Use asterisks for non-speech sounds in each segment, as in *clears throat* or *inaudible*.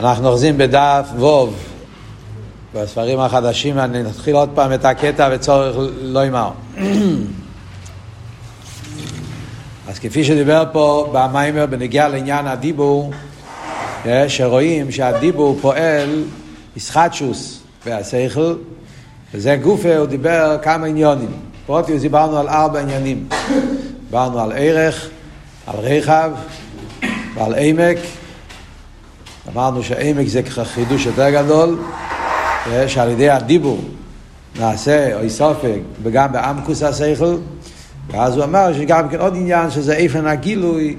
אנחנו אוחזים בדף ווב בספרים החדשים, אני נתחיל עוד פעם את הקטע בצורך לא אמר. *clears throat* אז כפי שדיבר פה במיימר בנגיע לעניין הדיבור, אה, שרואים שהדיבור פועל ישחטשוס והשכל, וזה גופה, הוא דיבר כמה עניונים. פרוטיוס דיברנו על ארבע עניינים. דיברנו על ערך, על רחב ועל עמק. אמרנו שעמק זה חידוש יותר גדול, שעל ידי הדיבור נעשה אוי סופק וגם בעמקוס השכל, ואז הוא אמר שגם כן עוד עניין שזה איפן הגילוי,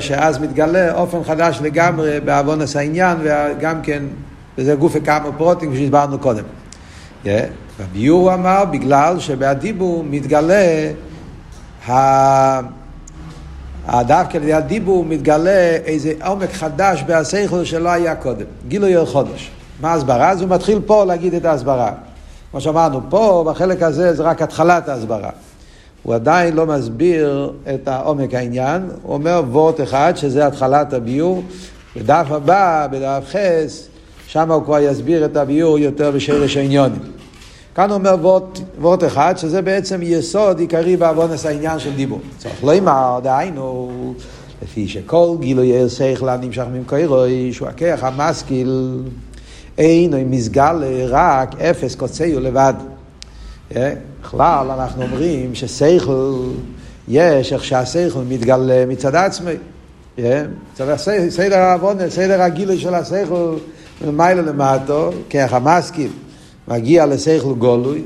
שאז מתגלה אופן חדש לגמרי בעוונס העניין, וגם כן, וזה גוף כמה פרוטים כפי שהסברנו קודם. בביור הוא אמר בגלל שבהדיבור מתגלה דווקא על ידי הדיבור מתגלה איזה עומק חדש בהשכל שלא היה קודם, גילוי על חודש. מה ההסברה? אז הוא מתחיל פה להגיד את ההסברה. כמו שאמרנו, פה בחלק הזה זה רק התחלת ההסברה. הוא עדיין לא מסביר את עומק העניין, הוא אומר וורט אחד שזה התחלת הביור, בדף הבא, בדף חס, שם הוא כבר יסביר את הביור יותר בשרש העניונים. כאן אומר וורט, וורט אחד, שזה בעצם יסוד עיקרי בעוונס העניין של דיבור. צריך אמר, דהיינו, לפי שכל גילוי שכל הנמשך ממקורוי, שהוא הכיח המשכיל, אינו מסגל רק אפס קוצאו לבד. אה? בכלל אנחנו אומרים ששכל, יש איך שהשכל מתגלה מצד עצמי. אה? סדר העוונס, סדר הגילוי של השכל, מלמעלה למטו, כיח המשכיל. מגיע לשכל גולוי,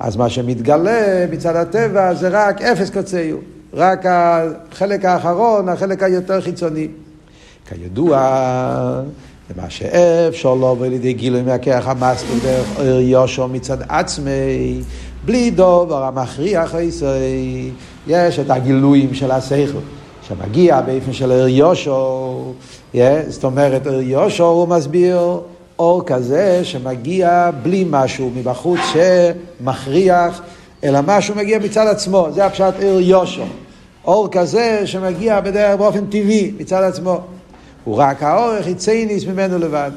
אז מה שמתגלה מצד הטבע זה רק אפס קוצאו, רק החלק האחרון, החלק היותר חיצוני. כידוע, זה מה שאפשר לבוא לידי גילוי מהכרך המסטר דרך אור יושו מצד עצמי, בלי דובר המכריח הישראלי. יש את הגילויים של השכל, שמגיע באופן של אור יושו, זאת אומרת, אור יושו הוא מסביר אור כזה שמגיע בלי משהו מבחוץ שמכריח, אלא משהו מגיע מצד עצמו, זה הפשט אור יושו. אור כזה שמגיע בדרך באופן טבעי מצד עצמו. הוא רק האור החיצייניס ממנו לבד.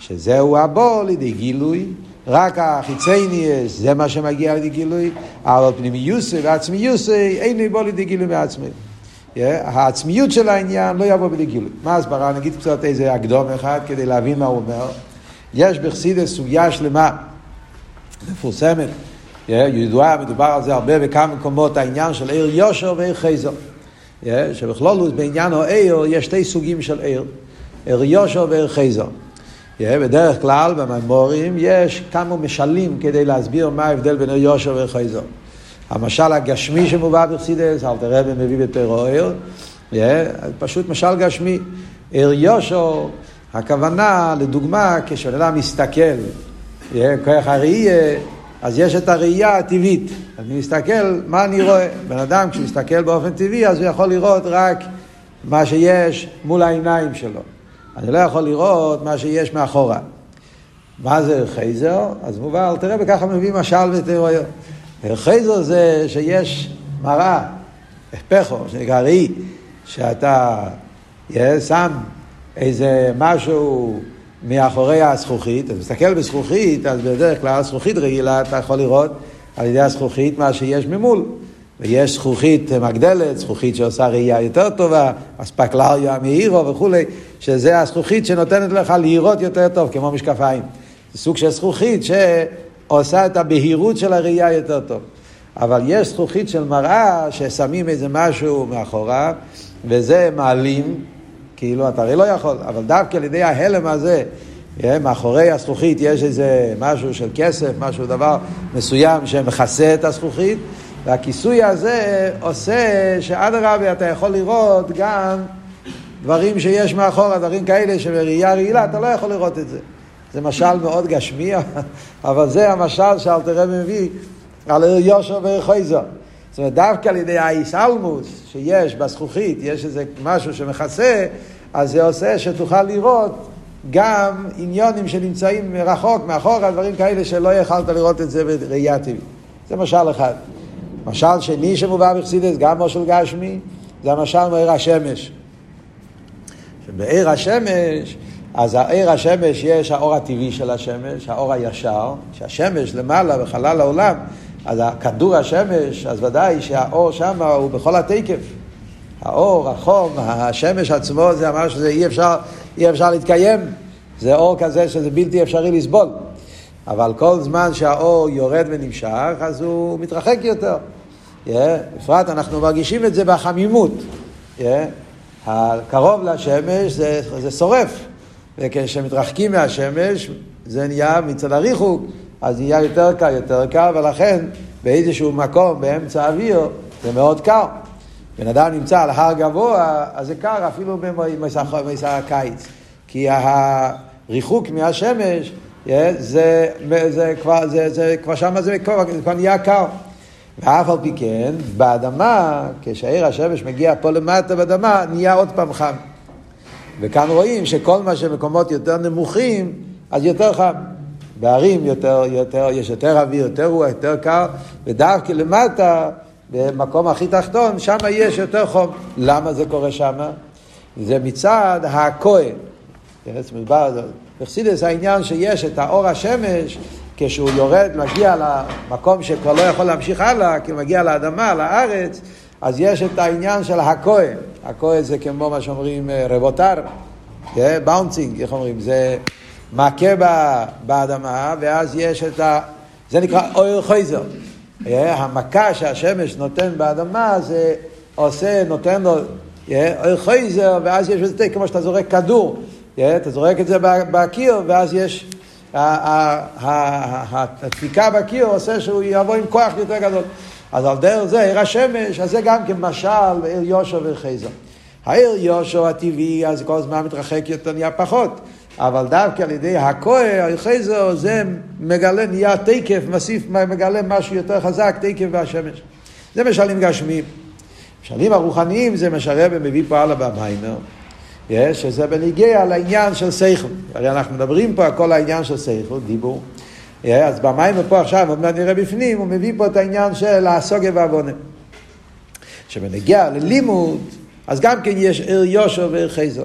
שזהו הבור לידי גילוי, רק החיצייניס זה מה שמגיע לידי גילוי, אבל פנימיוסי ועצמיוסי אין לי בו לידי גילוי מעצמי. Yeah, העצמיות של העניין לא יבוא בלי גילוי. מה ההסברה? נגיד קצת איזה הקדום אחד כדי להבין מה הוא אומר. יש בחסידס סוגיה שלמה, מפורסמת, ידועה, מדובר על זה הרבה בכמה מקומות, העניין של עיר יושר ועיר חייזר. שבכלול בעניין העיר יש שתי סוגים של עיר, עיר יושר ועיר חייזר. בדרך כלל בממורים יש כמה משלים כדי להסביר מה ההבדל בין עיר יושר ועיר חייזר. המשל הגשמי שמובא בחסידס, אל תראה ומביא בפרו עיר, פשוט משל גשמי. עיר יושר הכוונה, לדוגמה, כשבן אדם מסתכל, כוח הראייה, אז יש את הראייה הטבעית. אני מסתכל, מה אני רואה? בן אדם כשמסתכל באופן טבעי, אז הוא יכול לראות רק מה שיש מול העיניים שלו. אני לא יכול לראות מה שיש מאחורה. מה זה חייזר? אז מובן, תראה, וככה מביא משל ותיאוריה. חייזר זה שיש מראה, הפכו, שנקרא ראי, שאתה שם איזה משהו מאחורי הזכוכית, אתה מסתכל בזכוכית, אז בדרך כלל זכוכית רגילה אתה יכול לראות על ידי הזכוכית מה שיש ממול. ויש זכוכית מגדלת, זכוכית שעושה ראייה יותר טובה, אספקלריה מאירו וכולי, שזה הזכוכית שנותנת לך לראות יותר טוב, כמו משקפיים. זה סוג של זכוכית שעושה את הבהירות של הראייה יותר טוב. אבל יש זכוכית של מראה ששמים איזה משהו מאחוריו, וזה מעלים, כאילו אתה הרי לא יכול, אבל דווקא על ידי ההלם הזה, אה, מאחורי הזכוכית יש איזה משהו של כסף, משהו, דבר מסוים שמכסה את הזכוכית, והכיסוי הזה עושה שאדרבה אתה יכול לראות גם דברים שיש מאחורה, דברים כאלה שבראייה רעילה אתה לא יכול לראות את זה. זה משל מאוד גשמי, *laughs* אבל זה המשל שאלתר רבי מביא על יושר וחויזר. זאת אומרת, דווקא על ידי האיסלמוס שיש בזכוכית, יש איזה משהו שמכסה, אז זה עושה שתוכל לראות גם עניונים שנמצאים רחוק, מאחורה, דברים כאלה שלא יכלת לראות את זה בראייה טבעית. זה משל אחד. משל שני שמובא בחסידס, גם משל גשמי, זה המשל מעיר השמש. שבעיר השמש, אז העיר השמש יש האור הטבעי של השמש, האור הישר, שהשמש למעלה בחלל העולם, אז כדור השמש, אז ודאי שהאור שם הוא בכל התקף. האור, החום, השמש עצמו, זה ממש, זה אי אפשר, אי אפשר להתקיים. זה אור כזה שזה בלתי אפשרי לסבול. אבל כל זמן שהאור יורד ונמשך, אז הוא מתרחק יותר. Yeah, בפרט אנחנו מרגישים את זה בחמימות. Yeah, הקרוב לשמש זה, זה שורף, וכשמתרחקים מהשמש זה נהיה מצד הריחוק, אז נהיה יותר קר, יותר קר, ולכן באיזשהו מקום באמצע האוויר זה מאוד קר. בן אדם נמצא על הר גבוה, אז זה קר אפילו במסע הקיץ. כי הריחוק מהשמש, זה, זה, זה זה, כבר שם זה כבר, זה כבר נהיה קר. ואף על פי כן, באדמה, כשעיר השמש מגיע פה למטה באדמה, נהיה עוד פעם חם. וכאן רואים שכל מה שמקומות יותר נמוכים, אז יותר חם. בערים יותר, יותר, יש יותר אוויר, יותר רוח, יותר קר, ודווקא למטה, במקום הכי תחתון, שם יש יותר חום. למה זה קורה שם? זה מצד הכהן. בחסידס העניין שיש את האור השמש, כשהוא יורד, מגיע למקום שכבר לא יכול להמשיך הלאה, כי הוא מגיע לאדמה, לארץ, אז יש את העניין של הכהן. הכהן זה כמו מה שאומרים אה, רבותר, באונצינג? איך אומרים? זה מכה באדמה, ואז יש את ה... זה נקרא אויר חייזר. המכה שהשמש נותן באדמה זה עושה, נותן לו אויר חייזר, ואז יש בזה כמו שאתה זורק כדור. אתה זורק את זה בקיר, ואז יש... הדפיקה בקיר עושה שהוא יבוא עם כוח יותר גדול. אז על דרך זה, עיר השמש, אז זה גם כמשל עיר יושו ועיר חייזר. העיר יושו הטבעי, אז כל הזמן מתרחק יותר, נהיה פחות. אבל דווקא על ידי הכוה, חייזר, זה מגלה, נהיה תקף, מסיף, מגלה משהו יותר חזק, תקף והשמש. זה משלים גשמיים. משלים הרוחניים זה מה שהרבא מביא פה הלאה במיימר. שזה בניגיע לעניין של סייכל. הרי אנחנו מדברים פה על כל העניין של סייכל, דיבור. אז במים פה עכשיו, עוד מעט נראה בפנים, הוא מביא פה את העניין של הסוגיה והעוונה. שבנגיע ללימוד, אז גם כן יש עיר יושר ועיר חייזר.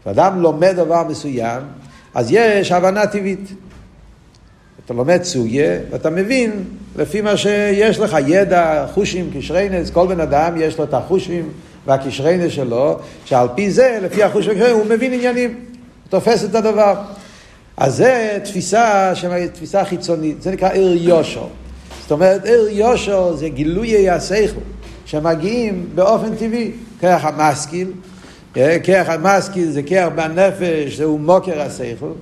כשאדם לומד דבר מסוים, אז יש הבנה טבעית. אתה לומד סוגיה, ואתה מבין, לפי מה שיש לך, ידע, חושים, קשרי נס, כל בן אדם יש לו את החושים. והקשריינה שלו, שעל פי זה, לפי החוש והקשריינה, הוא מבין עניינים, תופס את הדבר. אז זה תפיסה, תפיסה חיצונית, זה נקרא עיר יושר. זאת אומרת, עיר יושר זה גילויי השכל, שמגיעים באופן טבעי, כרך המשכיל, אה, כרך המשכיל זה כרך בנפש, זהו מוקר השכל,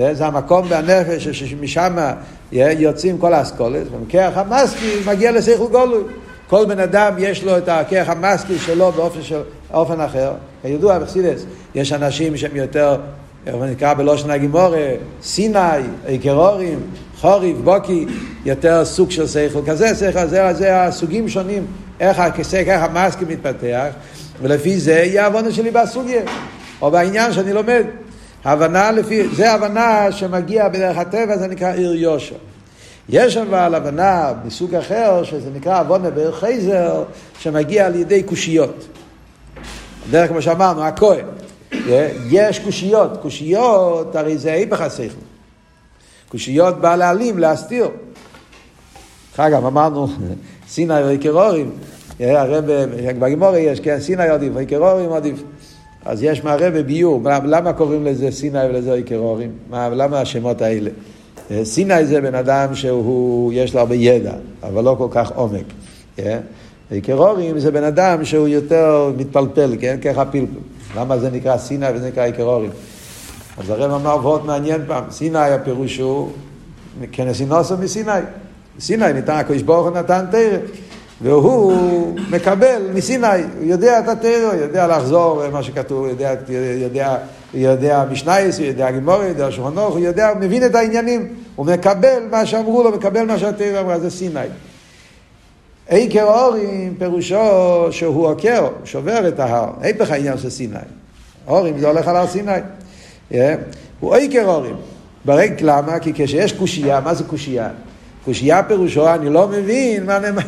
אה, זה המקום בנפש שמשם אה, יוצאים כל האסכולת, וכרך המשכיל מגיע לשכל גולוי. כל בן אדם יש לו את הכרך המסקיל שלו באופן, של, באופן אחר. כידוע בחסידס, יש אנשים שהם יותר, איך נקרא בלושן הגימורה, סיני, איקרורים, חוריף, בוקי, יותר סוג של שכל כזה, שכל, זה, זה הסוגים שונים, איך הכרך המסקיל מתפתח, ולפי זה יהיה העוונה שלי בסוגיה, או בעניין שאני לומד. הבנה לפי, זה הבנה שמגיע בדרך הטבע, זה נקרא עיר יושר. יש אבל הבנה מסוג אחר, שזה נקרא עוונה בערך חייזר, שמגיע על ידי קושיות. דרך כמו שאמרנו, הכהן. יש קושיות, קושיות הרי זה היפך השכל. קושיות בא להעלים, להסתיר. אגב, אמרנו, *laughs* סיני ויקרורים, הרב, בגימורי יש, כן, סיני עדיף, ויקרורים עדיף. אז יש מהרבה ביור, למה קוראים לזה סיני ולזה ויקרורים? למה השמות האלה? סיני זה בן אדם שהוא, יש לו הרבה ידע, אבל לא כל כך עומק. איקרורים זה בן אדם שהוא יותר מתפלפל, כן? ככה פלפל. למה זה נקרא סיני וזה נקרא איקרורים? אז הרב אמר וורט מעניין פעם, סיני הפירוש הוא כנסינוסו מסיני. סיני ניתן, הקדוש ברוך הוא נתן תרא, והוא מקבל מסיני, הוא יודע את התרא, הוא יודע לחזור מה שכתוב, הוא יודע, יודע יודע משנייס, הוא יודע גימורי, הוא יודע שולחנוך, הוא יודע, הוא מבין את העניינים, הוא מקבל מה שאמרו לו, מקבל מה שהתרא אמרה, זה סיני. עיקר אורים פירושו שהוא עוקר, שובר את ההר, היפך העניין של סיני. אורים זה הולך על הר סיני. Yeah. הוא עיקר אורים. ברק למה? כי כשיש קושייה, מה זה קושייה? קושייה פירושו, אני לא מבין מה נאמר.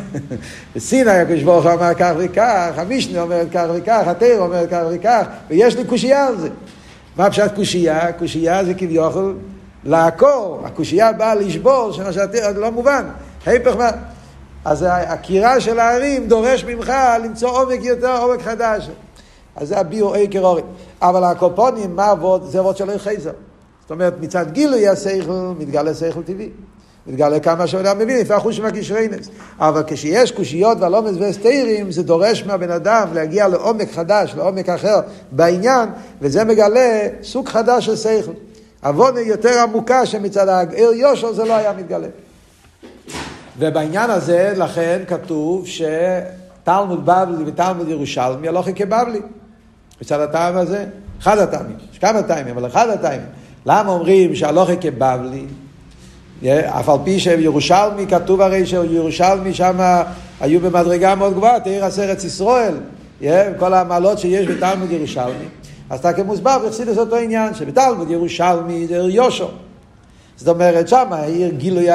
בסיני הקדוש ברוך הוא אמר כך וכך, המשנה אומרת כך וכך, התרא אומרת כך וכך, ויש לי קושייה על זה. מה פשט קושייה? קושייה זה כביכול לעקור. הקושייה באה לשבור, שמה שאתה לא מובן. ההפך מה... אז הקירה של הערים דורש ממך למצוא עומק יותר, עומק חדש. אז זה הביאו עקר אורי. אבל הקופונים, מה עבוד? זה עבוד שלא חייזר. זאת אומרת, מצד גילוי השכל, מתגלה שכל טבעי. מתגלה כמה שאדם מבין, לפי החוש של הקישריינס. אבל כשיש קושיות והלומס והסתירים, זה דורש מהבן אדם להגיע לעומק חדש, לעומק אחר בעניין, וזה מגלה סוג חדש של שכל. עוונה יותר עמוקה שמצד העיר יושר זה לא היה מתגלה. ובעניין הזה, לכן כתוב שתלמוד בבלי ותלמוד ירושלמי הלוכי כבבלי. מצד הטעם הזה, אחד הטעמים, יש כמה טעמים, אבל אחד הטעמים. למה אומרים שהלוכי כבבלי? אף על פי שירושלמי, כתוב הרי שירושלמי שם היו במדרגה מאוד גבוהה, תאיר עשרת ישראל, כל המעלות שיש בתלמוד ירושלמי. אז אתה כמוסבר בחסידס אותו עניין, שבתלמוד ירושלמי זה עיר יושו. זאת אומרת, שם העיר גילוי,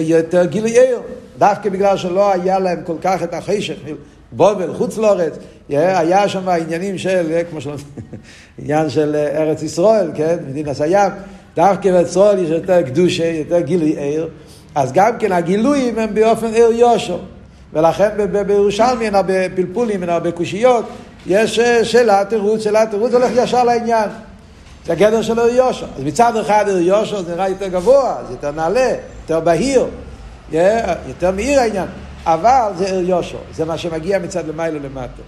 יותר גילוי עיר, דווקא בגלל שלא היה להם כל כך את החשך, בובל, חוץ לארץ, היה שם עניינים של, כמו שלא, *laughs* עניין של ארץ ישראל, כן, מדינת הים, דווקא בישראל יש יותר קדושה, יותר גילוי עיר, אז גם כן הגילויים הם באופן עיר יושו. ולכן בירושלמי אין הרבה פלפולים, אין הרבה קושיות, יש שאלה, תירוץ, שאלה, תירוץ, הולך ישר לעניין. זה הגדר של עיר יושו. אז מצד אחד עיר יושו זה נראה יותר גבוה, זה יותר נעלה, יותר בהיר, יותר מאיר העניין. אבל זה עיר יושו, זה מה שמגיע מצד למעלה למטה.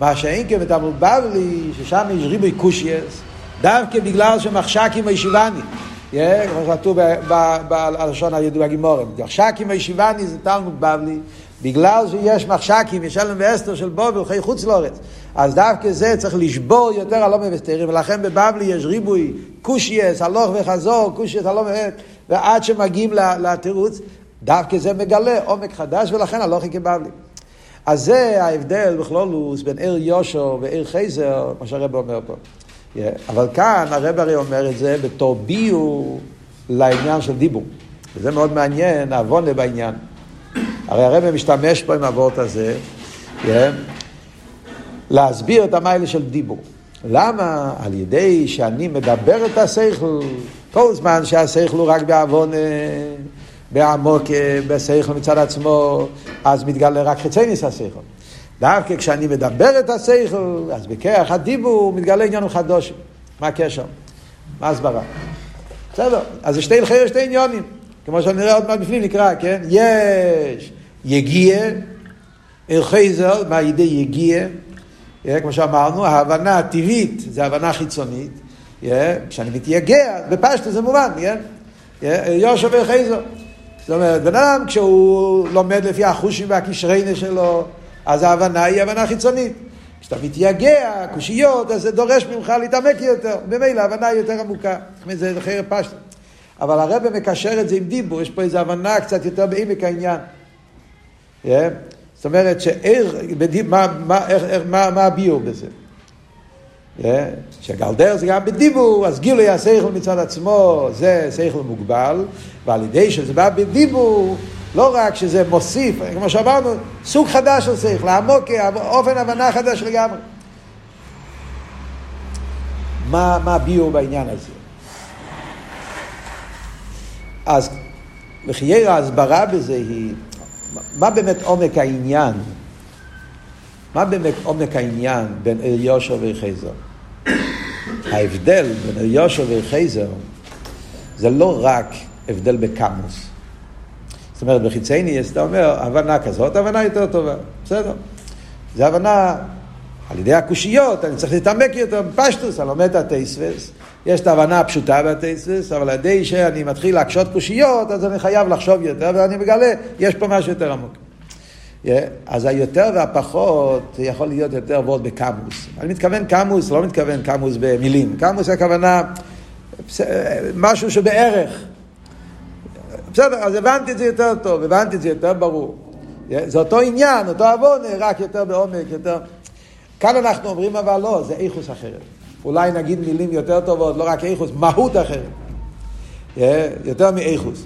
מה שאין כן בתלמוד בבלי, ששם יש ריבוי קושייס, דווקא בגלל שמחשקים הישיבני, כמו כתוב בלשון הידוע גימורם, מחשקים הישיבני זה תלמוד בבלי, בגלל שיש מחשקים, יש אלם ואסתר של בובל, חי חוץ לארץ. אז דווקא זה צריך לשבור יותר הלא מבסתרים, ולכן בבבלי יש ריבוי קושייס, הלוך וחזור, קושייס, הלוך וחזור, ועד שמגיעים לתירוץ, דווקא זה מגלה עומק חדש, ולכן הלוך כבבלי. אז זה ההבדל בכלולוס בין עיר יושו ועיר חייזר, מה שהרב אומר פה. אבל כאן הרב הרי אומר את זה בתור ביור לעניין של דיבור. וזה מאוד מעניין, העוונה בעניין. הרי הרב משתמש פה עם הוורט הזה, yeah, להסביר את המיילה של דיבור. למה? על ידי שאני מדבר את השכל, כל זמן שהשכל הוא רק בעוונה, בעמוק, בשכל מצד עצמו, אז מתגלה רק חצי ניס השכל. דווקא כשאני מדבר את השכל, אז בכרך הדיבור מתגלה עניין חדוש. מה הקשר? מה הסברה? בסדר, אז זה שתי הלכי שתי עניונים. כמו שנראה עוד מעט בפנים נקרא, כן? יש יגיע, הלכי זר, מה ידי יגיע, כמו שאמרנו, ההבנה הטבעית זה הבנה חיצונית. כשאני מתייגע, בפשטו זה מובן, כן? יושב הלכי זר. זאת אומרת, בן אדם כשהוא לומד לפי החושים והקשריינה שלו, אז ההבנה היא הבנה חיצונית. כשאתה מתייגע, קושיות, אז זה דורש ממך להתעמק יותר. ממילא ההבנה היא יותר עמוקה. זה חרב פשטה. אבל הרב מקשר את זה עם דיבור, יש פה איזו הבנה קצת יותר בעמק העניין. Yeah. זאת אומרת, שאיר, מה, מה, מה, מה הביור בזה? Yeah. שגלדר זה גם בדיבור, אז גילוי השכל מצד עצמו זה שכל מוגבל, ועל ידי שזה בא בדיבור, לא רק שזה מוסיף, כמו שאמרנו, סוג חדש של שכל, עמוק, אופן הבנה חדש לגמרי. מה, מה הביאו בעניין הזה? אז וחיי ההסברה בזה היא, מה באמת עומק העניין? מה באמת עומק העניין בין אליושר וחייזר? ההבדל בין אליושר וחייזר זה לא רק הבדל בקמוס. זאת אומרת, בחיצייני, אתה אומר, הבנה כזאת, הבנה יותר טובה. בסדר. זה הבנה, על ידי הקושיות, אני צריך להתעמק יותר בפשטוס, אני לומד את הטייסווס, יש את ההבנה הפשוטה בטייסווס, אבל על ידי שאני מתחיל להקשות קושיות, אז אני חייב לחשוב יותר, ואני מגלה, יש פה משהו יותר עמוק. Yeah, אז היותר והפחות יכול להיות יותר ועוד בקמוס. אני מתכוון קמוס, לא מתכוון קמוס במילים. קמוס הכוונה משהו שבערך. בסדר, אז הבנתי את זה יותר טוב, הבנתי את זה יותר ברור. זה אותו עניין, אותו עוון, רק יותר בעומק, יותר... כאן אנחנו אומרים אבל לא, זה איכוס אחרת. אולי נגיד מילים יותר טובות, לא רק איכוס, מהות אחרת. יותר מאיכוס.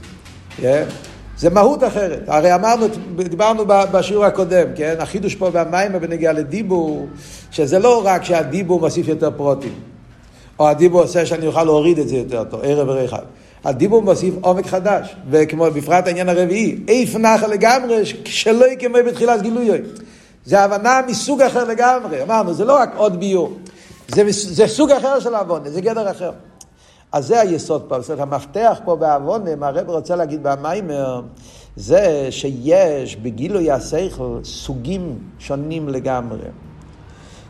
זה מהות אחרת. הרי אמרנו, דיברנו בשיעור הקודם, כן? החידוש פה במים בנגיעה לדיבור, שזה לא רק שהדיבור מוסיף יותר פרוטים. או הדיבור עושה שאני אוכל להוריד את זה יותר טוב, ערב ורחב. הדיבור מוסיף עומק חדש, וכמו בפרט העניין הרביעי, איף נחה לגמרי, שלא יקמה בתחילת גילוי. זה הבנה מסוג אחר לגמרי. אמרנו, זה לא רק עוד ביור, זה, זה סוג אחר של עוונה, זה גדר אחר. אז זה היסוד פה, אומרת, המפתח פה בעוונה, מה הרב רוצה להגיד במיימר, זה שיש בגילוי השכל סוגים שונים לגמרי.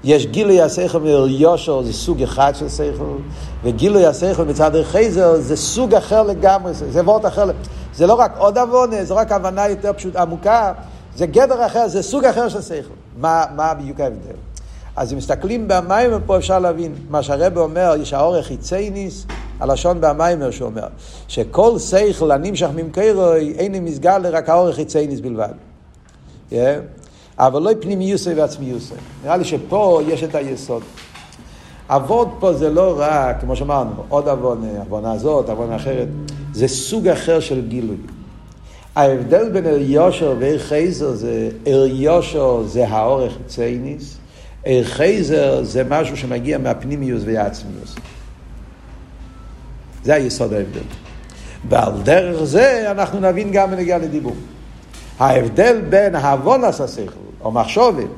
יש גילוי השכל יושר, זה סוג אחד של שכל, וגילוי השכל מצד חייזר זה סוג אחר לגמרי, זה וורט אחר, זה לא רק עוד עוונה, זה רק הבנה יותר פשוט עמוקה, זה גדר אחר, זה סוג אחר של שכל. מה, מה בדיוק ההבדל? אז אם מסתכלים במים פה אפשר להבין, מה שהרבא אומר, יש האורך חיצייניס, הלשון במיימר שאומר, שכל שכל הנמשך ממקרוי אין מסגל רק האורך חיצייניס בלבד. אבל לא פנימיוסי ועצמיוסי. נראה לי שפה יש את היסוד. אבות פה זה לא רק, כמו שאמרנו, עוד עוונה, עוונה זאת, עוונה אחרת, זה סוג אחר של גילוי. ההבדל בין אליושר ואיר חייזר זה, אליושר זה האורך צייניס, איר חייזר זה משהו שמגיע מהפנימיוס והעצמיוס. זה היסוד ההבדל. ועל דרך זה אנחנו נבין גם בנגיעה לדיבור. ההבדל בין העוונס השכל, או מחשובת,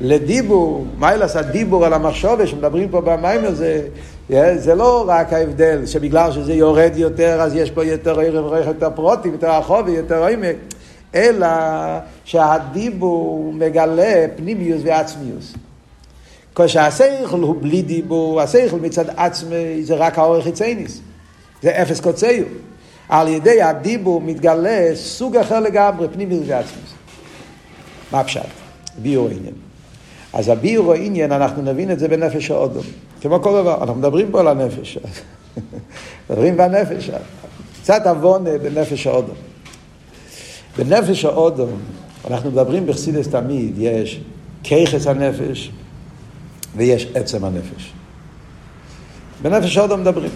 לדיבור, מיילס הדיבור על המחשובת שמדברים פה במים הזה, זה לא רק ההבדל שבגלל שזה יורד יותר אז יש פה יותר ערב יותר פרוטים, יותר החובי, יותר עמק, אלא שהדיבור מגלה פנימיוס ועצמיוס. כשהשכל הוא בלי דיבור, השכל מצד עצמי זה רק האורך חיצייניס, זה אפס קוצאיות. על ידי הדיבור מתגלה סוג אחר לגמרי, פנימי ועצמי. מה הפשט? ביור עניין. אז הביור העניין, אנחנו נבין את זה בנפש האודום. כמו כל דבר, אנחנו מדברים פה על הנפש. *laughs* מדברים בנפש. קצת עוון בנפש האודום. בנפש האודום, אנחנו מדברים בחסידס תמיד, יש כיחס הנפש ויש עצם הנפש. בנפש האודום מדברים.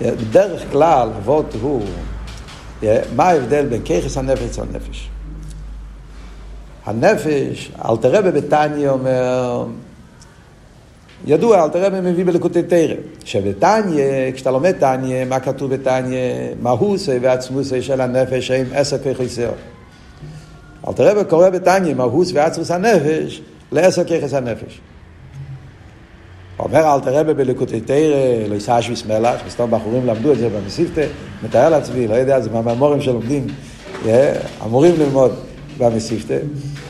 בדרך כלל, אבות הוא, מה ההבדל בין כיחס הנפש לנפש? הנפש, אלתרבה בתניא אומר, ידוע, אלתרבה מביא בלקוטי תרא, שבתניא, כשאתה לומד תניא, מה כתוב בתניא? מהוסי ועצמוסי של הנפש הם עשר כיחס זהו. אלתרבה קורא בתניא, מהוס ועצמוס הנפש, לעשר כיחס הנפש. אומר אל תראה בלקוטי תרא, לא יישא שביס מלח, מסתום בחורים למדו את זה במסיפתא, מתאר לעצמי, לא יודע, זה מהממורים שלומדים, אמורים ללמוד במסיפתא,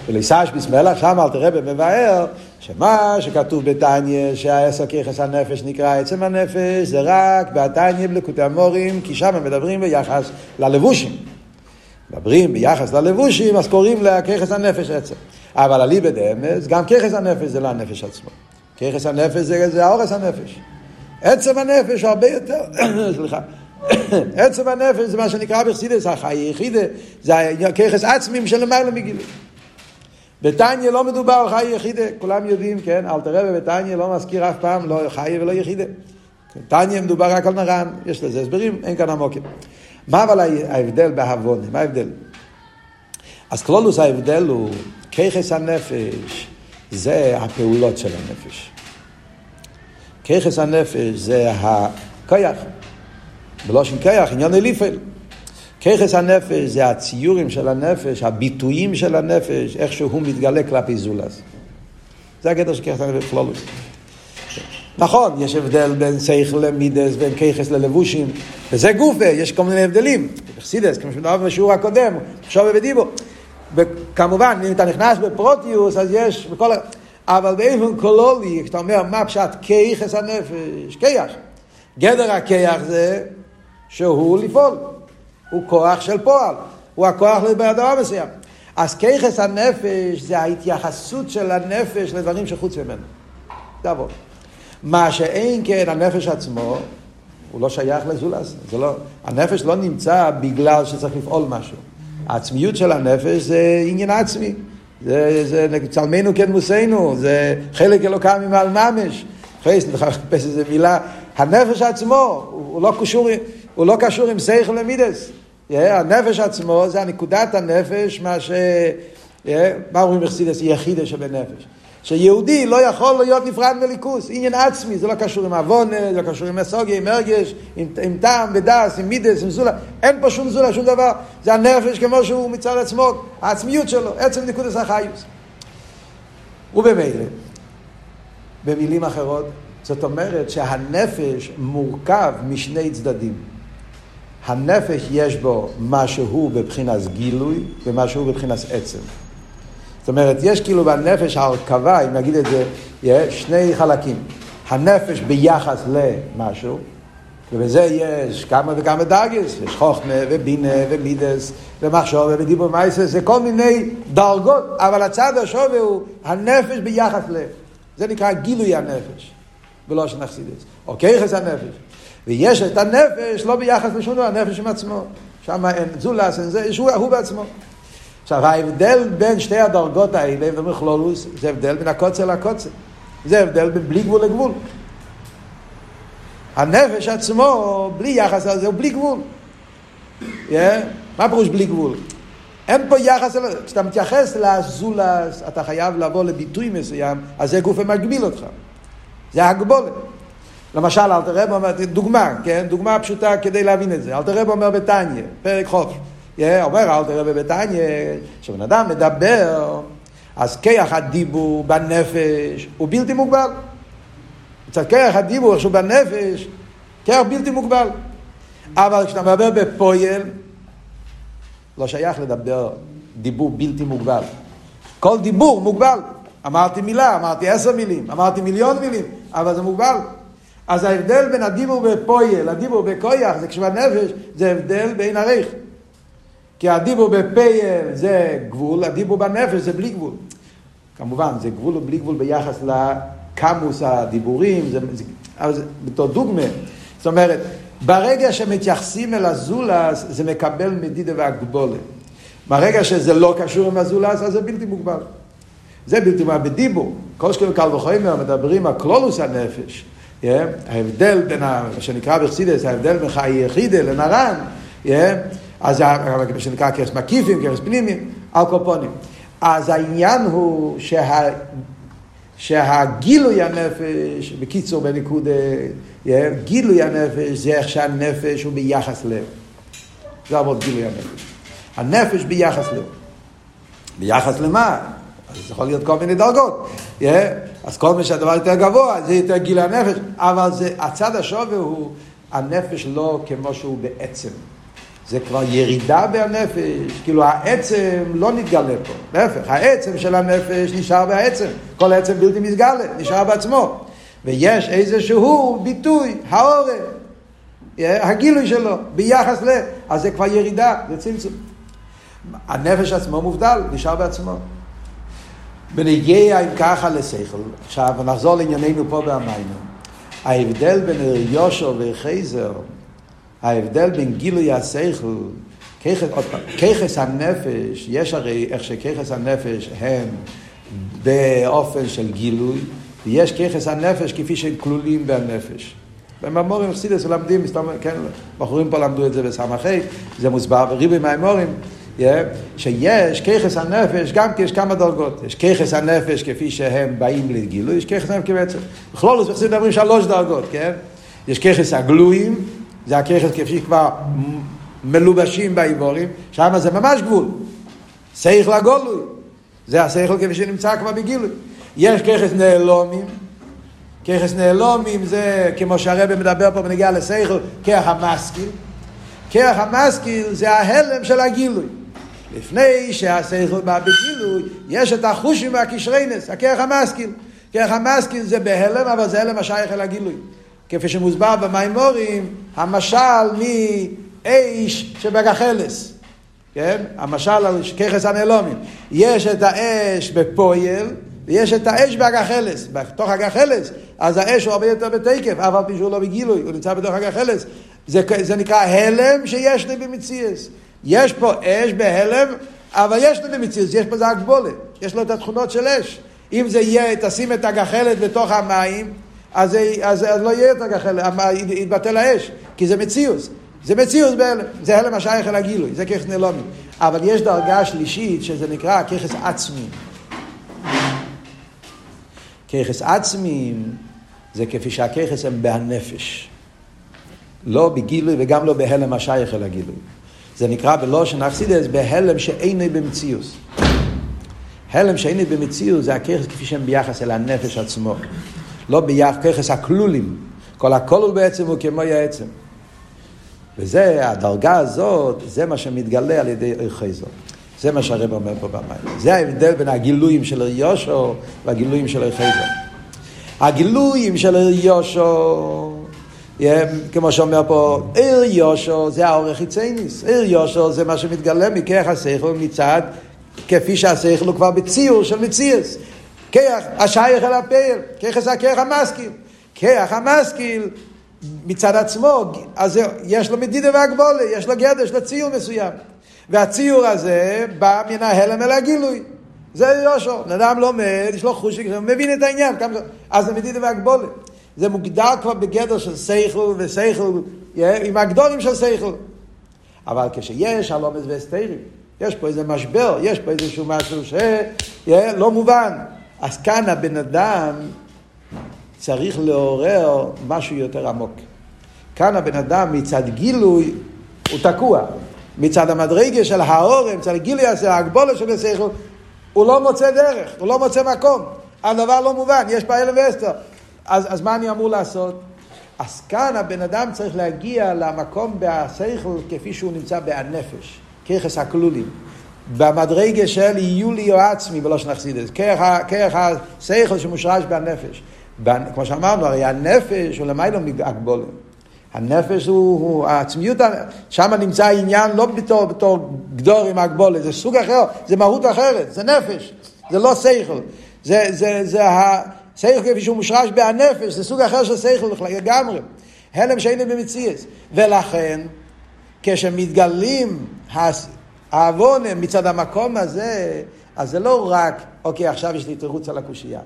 ולא יישא שביס מלח, שם אל תראה מבאר, שמה שכתוב בתניא, שהעשר כיחס הנפש נקרא עצם הנפש, זה רק בתניא בלקוטי המורים, כי שם מדברים ביחס ללבושים. מדברים ביחס ללבושים, אז קוראים לכיחס הנפש עצם. אבל אליבא דאמס, גם כיחס הנפש זה לא הנפש עצמו. כיחס הנפש זה, זה האורס הנפש. עצם הנפש הרבה יותר, *coughs* סליחה, עצם הנפש זה מה שנקרא בחסידס, החי יחידה, זה כיחס עצמים של למעלה מגילים. בתניא לא מדובר על חי יחידה, כולם יודעים, כן, אל תראה בבתניא לא מזכיר אף פעם, לא חי ולא יחידה. תניא מדובר רק על נרן, יש לזה הסברים, אין כאן עמוקים. מה אבל ההבדל בהבונה, מה ההבדל? אז כלולוס ההבדל הוא כיחס הנפש זה הפעולות של הנפש. ככס הנפש זה הכיח, בלושן כיח, עניין אליפל. ככס הנפש זה הציורים של הנפש, הביטויים של הנפש, איך שהוא מתגלה כלפי זולס. זה הגדר של ככס הנפש כלולוס. נכון, יש הבדל בין שכל למידס, בין ככס ללבושים, וזה גופה, יש כל מיני הבדלים. בחסידס, כמו שנאמר בשיעור הקודם, עכשיו בדיבו. וכמובן, אם אתה נכנס בפרוטיוס, אז יש בכל. אבל באופן קולולי, כשאתה אומר מה פשט כיחס הנפש, כיח. גדר הכיח זה שהוא לפעול. הוא כוח של פועל. הוא הכוח לדבר מסוים. אז כיחס הנפש זה ההתייחסות של הנפש לדברים שחוץ ממנו. זה עבוד. מה שאין כן הנפש עצמו, הוא לא שייך לזולס. לא, הנפש לא נמצא בגלל שצריך לפעול משהו. העצמיות של הנפש זה עניין עצמי. זה, זה צלמנו כדמוסנו, זה חלק אלוקם ממעל ממש. חייס, *laughs* לחפש איזה מילה. הנפש עצמו, הוא לא קשור, הוא לא קשור עם שכל למידס. הנפש עצמו זה הנקודת הנפש, מה ש... מה אומרים בחסידס? יחידה שבנפש. שיהודי לא יכול להיות נפרד מליכוס, עניין עצמי, זה לא קשור עם עוונה, זה לא קשור עם אסוגיה, עם הרגש, עם, עם טעם ודס, עם מידס, עם זולה, אין פה שום זולה, שום דבר, זה הנפש כמו שהוא מצד עצמו, העצמיות שלו, עצם נקודס החיוס. ובמילא, במילים אחרות, זאת אומרת שהנפש מורכב משני צדדים. הנפש יש בו משהו בבחינת גילוי ומשהו בבחינת עצם. זאת אומרת, יש כאילו בנפש ההרכבה, אם נגיד את זה, שני חלקים. הנפש ביחס למשהו, ובזה יש כמה וכמה דרגס, יש חוכמה ובינה ומידס ומחשוב ודיבור מייסס, זה כל מיני דרגות, אבל הצד השווה הוא הנפש ביחס ל... זה נקרא גילוי הנפש, ולא שנחסיד את זה. או כיחס הנפש. ויש את הנפש לא ביחס לשום דבר, הנפש עם עצמו. שם אין זולס, אין זה, שהוא הוא בעצמו. עכשיו, ההבדל בין שתי הדרגות האלה במכלולוס, זה הבדל בין הקוצר לקוצר. זה הבדל בין בלי גבול לגבול. הנפש עצמו, בלי יחס לזה, הוא בלי גבול. Yeah? מה פירוש בלי גבול? אין פה יחס, כשאתה מתייחס לזולס, אתה חייב לבוא לביטוי מסוים, אז זה גוף המגביל אותך. זה הגבולת. למשל, אלתר רב אומר, דוגמה, כן? דוגמה פשוטה כדי להבין את זה. אלתר רב אומר בתניא, פרק חוף. אומר אלתר רב בתניא, כשבן אדם מדבר, אז כיח הדיבור בנפש הוא בלתי מוגבל. מצד כיח הדיבור שהוא בנפש, כיח בלתי מוגבל. אבל כשאתה מדבר בפועל, לא שייך לדבר דיבור בלתי מוגבל. כל דיבור מוגבל. אמרתי מילה, אמרתי עשר מילים, אמרתי מיליון מילים, אבל זה מוגבל. אז ההבדל בין הדיבור בפועל, הדיבור בכויח, זה כשבנפש, זה הבדל בין עריך. כי הדיבור בפייל זה גבול, הדיבור בנפש זה בלי גבול. כמובן, זה גבול ובלי גבול ביחס לקמוס הדיבורים, זה, זה, זה בתור דוגמה. זאת אומרת, ברגע שמתייחסים אל הזולס, זה מקבל מדידה והגבולת. ברגע שזה לא קשור עם הזולס, אז זה בלתי מוגבל. זה בלתי מוגבל בדיבור. כל שקל וקל וחומר מדברים על כלולוס הנפש. ההבדל בין, מה שנקרא בחסידס, ההבדל בין חיי יחידה לנרן, אז מה שנקרא כרס מקיפים, כרס פנימיים, על קופונים. אז העניין הוא שה, שהגילוי הנפש, בקיצור yeah, גילוי הנפש זה איך שהנפש הוא ביחס לב. זה עבוד גילוי הנפש. הנפש ביחס לב. ביחס למה? אז יכול להיות כל מיני דרגות. אז כל מה שהדבר יותר גבוה, זה יותר גיל הנפש. אבל זה, הצד השווה הוא הנפש לא כמו שהוא בעצם. זה כבר ירידה בהנפש, כאילו העצם לא נתגלה פה, להפך, העצם של הנפש נשאר בעצם, כל העצם בלתי מתגלה, נשאר בעצמו, ויש איזשהו ביטוי, העורף, הגילוי שלו, ביחס ל... אז זה כבר ירידה, זה צמצום. הנפש עצמו מובדל, נשאר בעצמו. בנגיע אם ככה לשכל, עכשיו נחזור לענייננו פה באמיינו. ההבדל בין יושו וחייזר, ההבדל בין גילוי השכל, ככס הנפש, יש הרי איך שככס הנפש הם באופן של גילוי, ויש ככס הנפש כפי שהם כלולים בנפש. במאמורים חסידס מלמדים, כן, בחורים פה למדו את זה בסמכי, זה מוסבר בריבי מהאמורים. שיש ככס הנפש, גם כי יש כמה דרגות. יש ככס הנפש כפי שהם באים לגילוי, יש ככס הנפש כבעצם. בכל זאת, אנחנו מדברים שלוש דרגות, כן? יש ככס הגלויים, זה הככס כפי שכבר מלובשים באיבורים, שם זה ממש גבול. שכל הגולוי, זה השכל כפי שנמצא כבר בגילוי. יש ככס נעלומים, ככס נעלומים זה כמו שהרבא מדבר פה בנגיעה לשכל, כח המשכיל. כח המשכיל זה ההלם של הגילוי. לפני שהשכל בא בגילוי, יש את החושים והקשרינס, הכרך המשכיל. כרך המשכיל זה בהלם, אבל זה הלם השייך אל הגילוי. כפי שמוסבר במימורים, המשל מאש שבגחלס. כן? המשל על ככס הנעלומים. יש את האש בפויל, ויש את האש בהגחלס. בתוך הגחלס, אז האש הוא הרבה יותר בתקף, אף על פי שהוא לא בגילוי, הוא נמצא בתוך הגחלס. זה, זה נקרא הלם שיש לי במציאס. יש פה אש בהלם, אבל יש לו במציאות, יש פה זה הגבולת, יש לו את התכונות של אש. אם זה יהיה, תשים את הגחלת בתוך המים, אז, אז, אז לא יהיה את הגחלת, יתבטל האש, כי זה מציאות. זה מציאות בהלם, זה הלם השייך אל הגילוי, זה ככס נלומי. אבל יש דרגה שלישית שזה נקרא ככס עצמי. ככס עצמיים זה כפי שהככס הם בהנפש. לא בגילוי וגם לא בהלם השייך אל הגילוי. זה נקרא בלושן אכסידס בהלם שאינו במציאוס. הלם שאינו במציאוס זה הככס כפי שהם ביחס אל הנפש עצמו. לא ביחס, הכלולים. כל הכלול בעצם הוא כמו העצם. וזה, הדרגה הזאת, זה מה שמתגלה על ידי ערכי זאת. זה מה שהרב אומר פה במים. זה ההבדל בין הגילויים של יושו והגילויים של ערכי זאת. הגילויים של יושו, כמו שאומר פה, עיר יושו זה האורך חיצייניס. עיר יושו זה מה שמתגלה מכרך השכל מצד, כפי שהשכל הוא כבר בציור של מציאס. כרך השייך אל הפעל, כרך זה הכרך המשכיל. כרך המשכיל מצד עצמו, אז יש לו מדידה והגבולה, יש לו גדר, יש לו ציור מסוים. והציור הזה בא מן ההלם אל הגילוי. זה יושו. בן אדם לומד, יש לו חוש, מבין את העניין. אז זה מדידה והגבולה. זה מוגדר כבר בגדר של סייכל וסייכל, עם הגדולים של סייכל. אבל כשיש הלומד והסתרים, יש פה איזה משבר, יש פה איזשהו משהו שלא מובן. אז כאן הבן אדם צריך לעורר משהו יותר עמוק. כאן הבן אדם מצד גילוי הוא תקוע. מצד המדרגה של האורם, מצד הגילוי הזה, ההגבולה של השכל, הוא לא מוצא דרך, הוא לא מוצא מקום. הדבר לא מובן, יש פה אלף ואסתר. אז, אז מה אני אמור לעשות? אז כאן הבן אדם צריך להגיע למקום בהשכל כפי שהוא נמצא בהנפש, ככס הכלולים. במדרגה של יהיו לי או עצמי ולא שנחסידס, כרך השכל שמושרש בהנפש. כמו שאמרנו, הרי הנפש הוא למיילו מהגבולים. הנפש הוא, הוא העצמיות, שם נמצא העניין לא בתור, בתור גדור עם הגבולת, זה סוג אחר, זה מהות אחרת, זה נפש, זה לא שכל. זה, זה, זה השכל כפי שהוא מושרש בהנפש, זה סוג אחר של שכל לגמרי. הלם שאין במציאס. ולכן, כשמתגלים העוון מצד המקום הזה, אז זה לא רק, אוקיי, עכשיו יש לי תירוץ על הקושייה.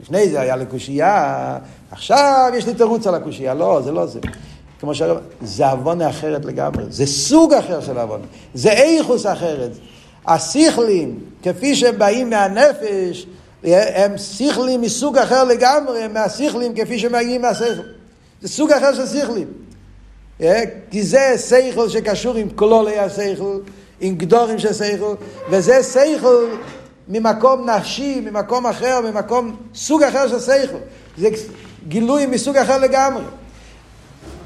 לפני זה היה לקושייה, עכשיו יש לי תירוץ על הקושייה. לא, זה לא זה. כמו שהרב, זה עוונה אחרת לגמרי, זה סוג אחר של עוונה, זה איכוס אחרת. השכלים, כפי שהם באים מהנפש, הם שכלים מסוג אחר לגמרי מהשכלים כפי באים מהשכל. זה סוג אחר של שכלים. כי זה שכל שקשור עם כלולי השכל, עם גדורים של שכל, וזה שכל ממקום נפשי, ממקום אחר, ממקום סוג אחר של שכל. זה גילוי מסוג אחר לגמרי.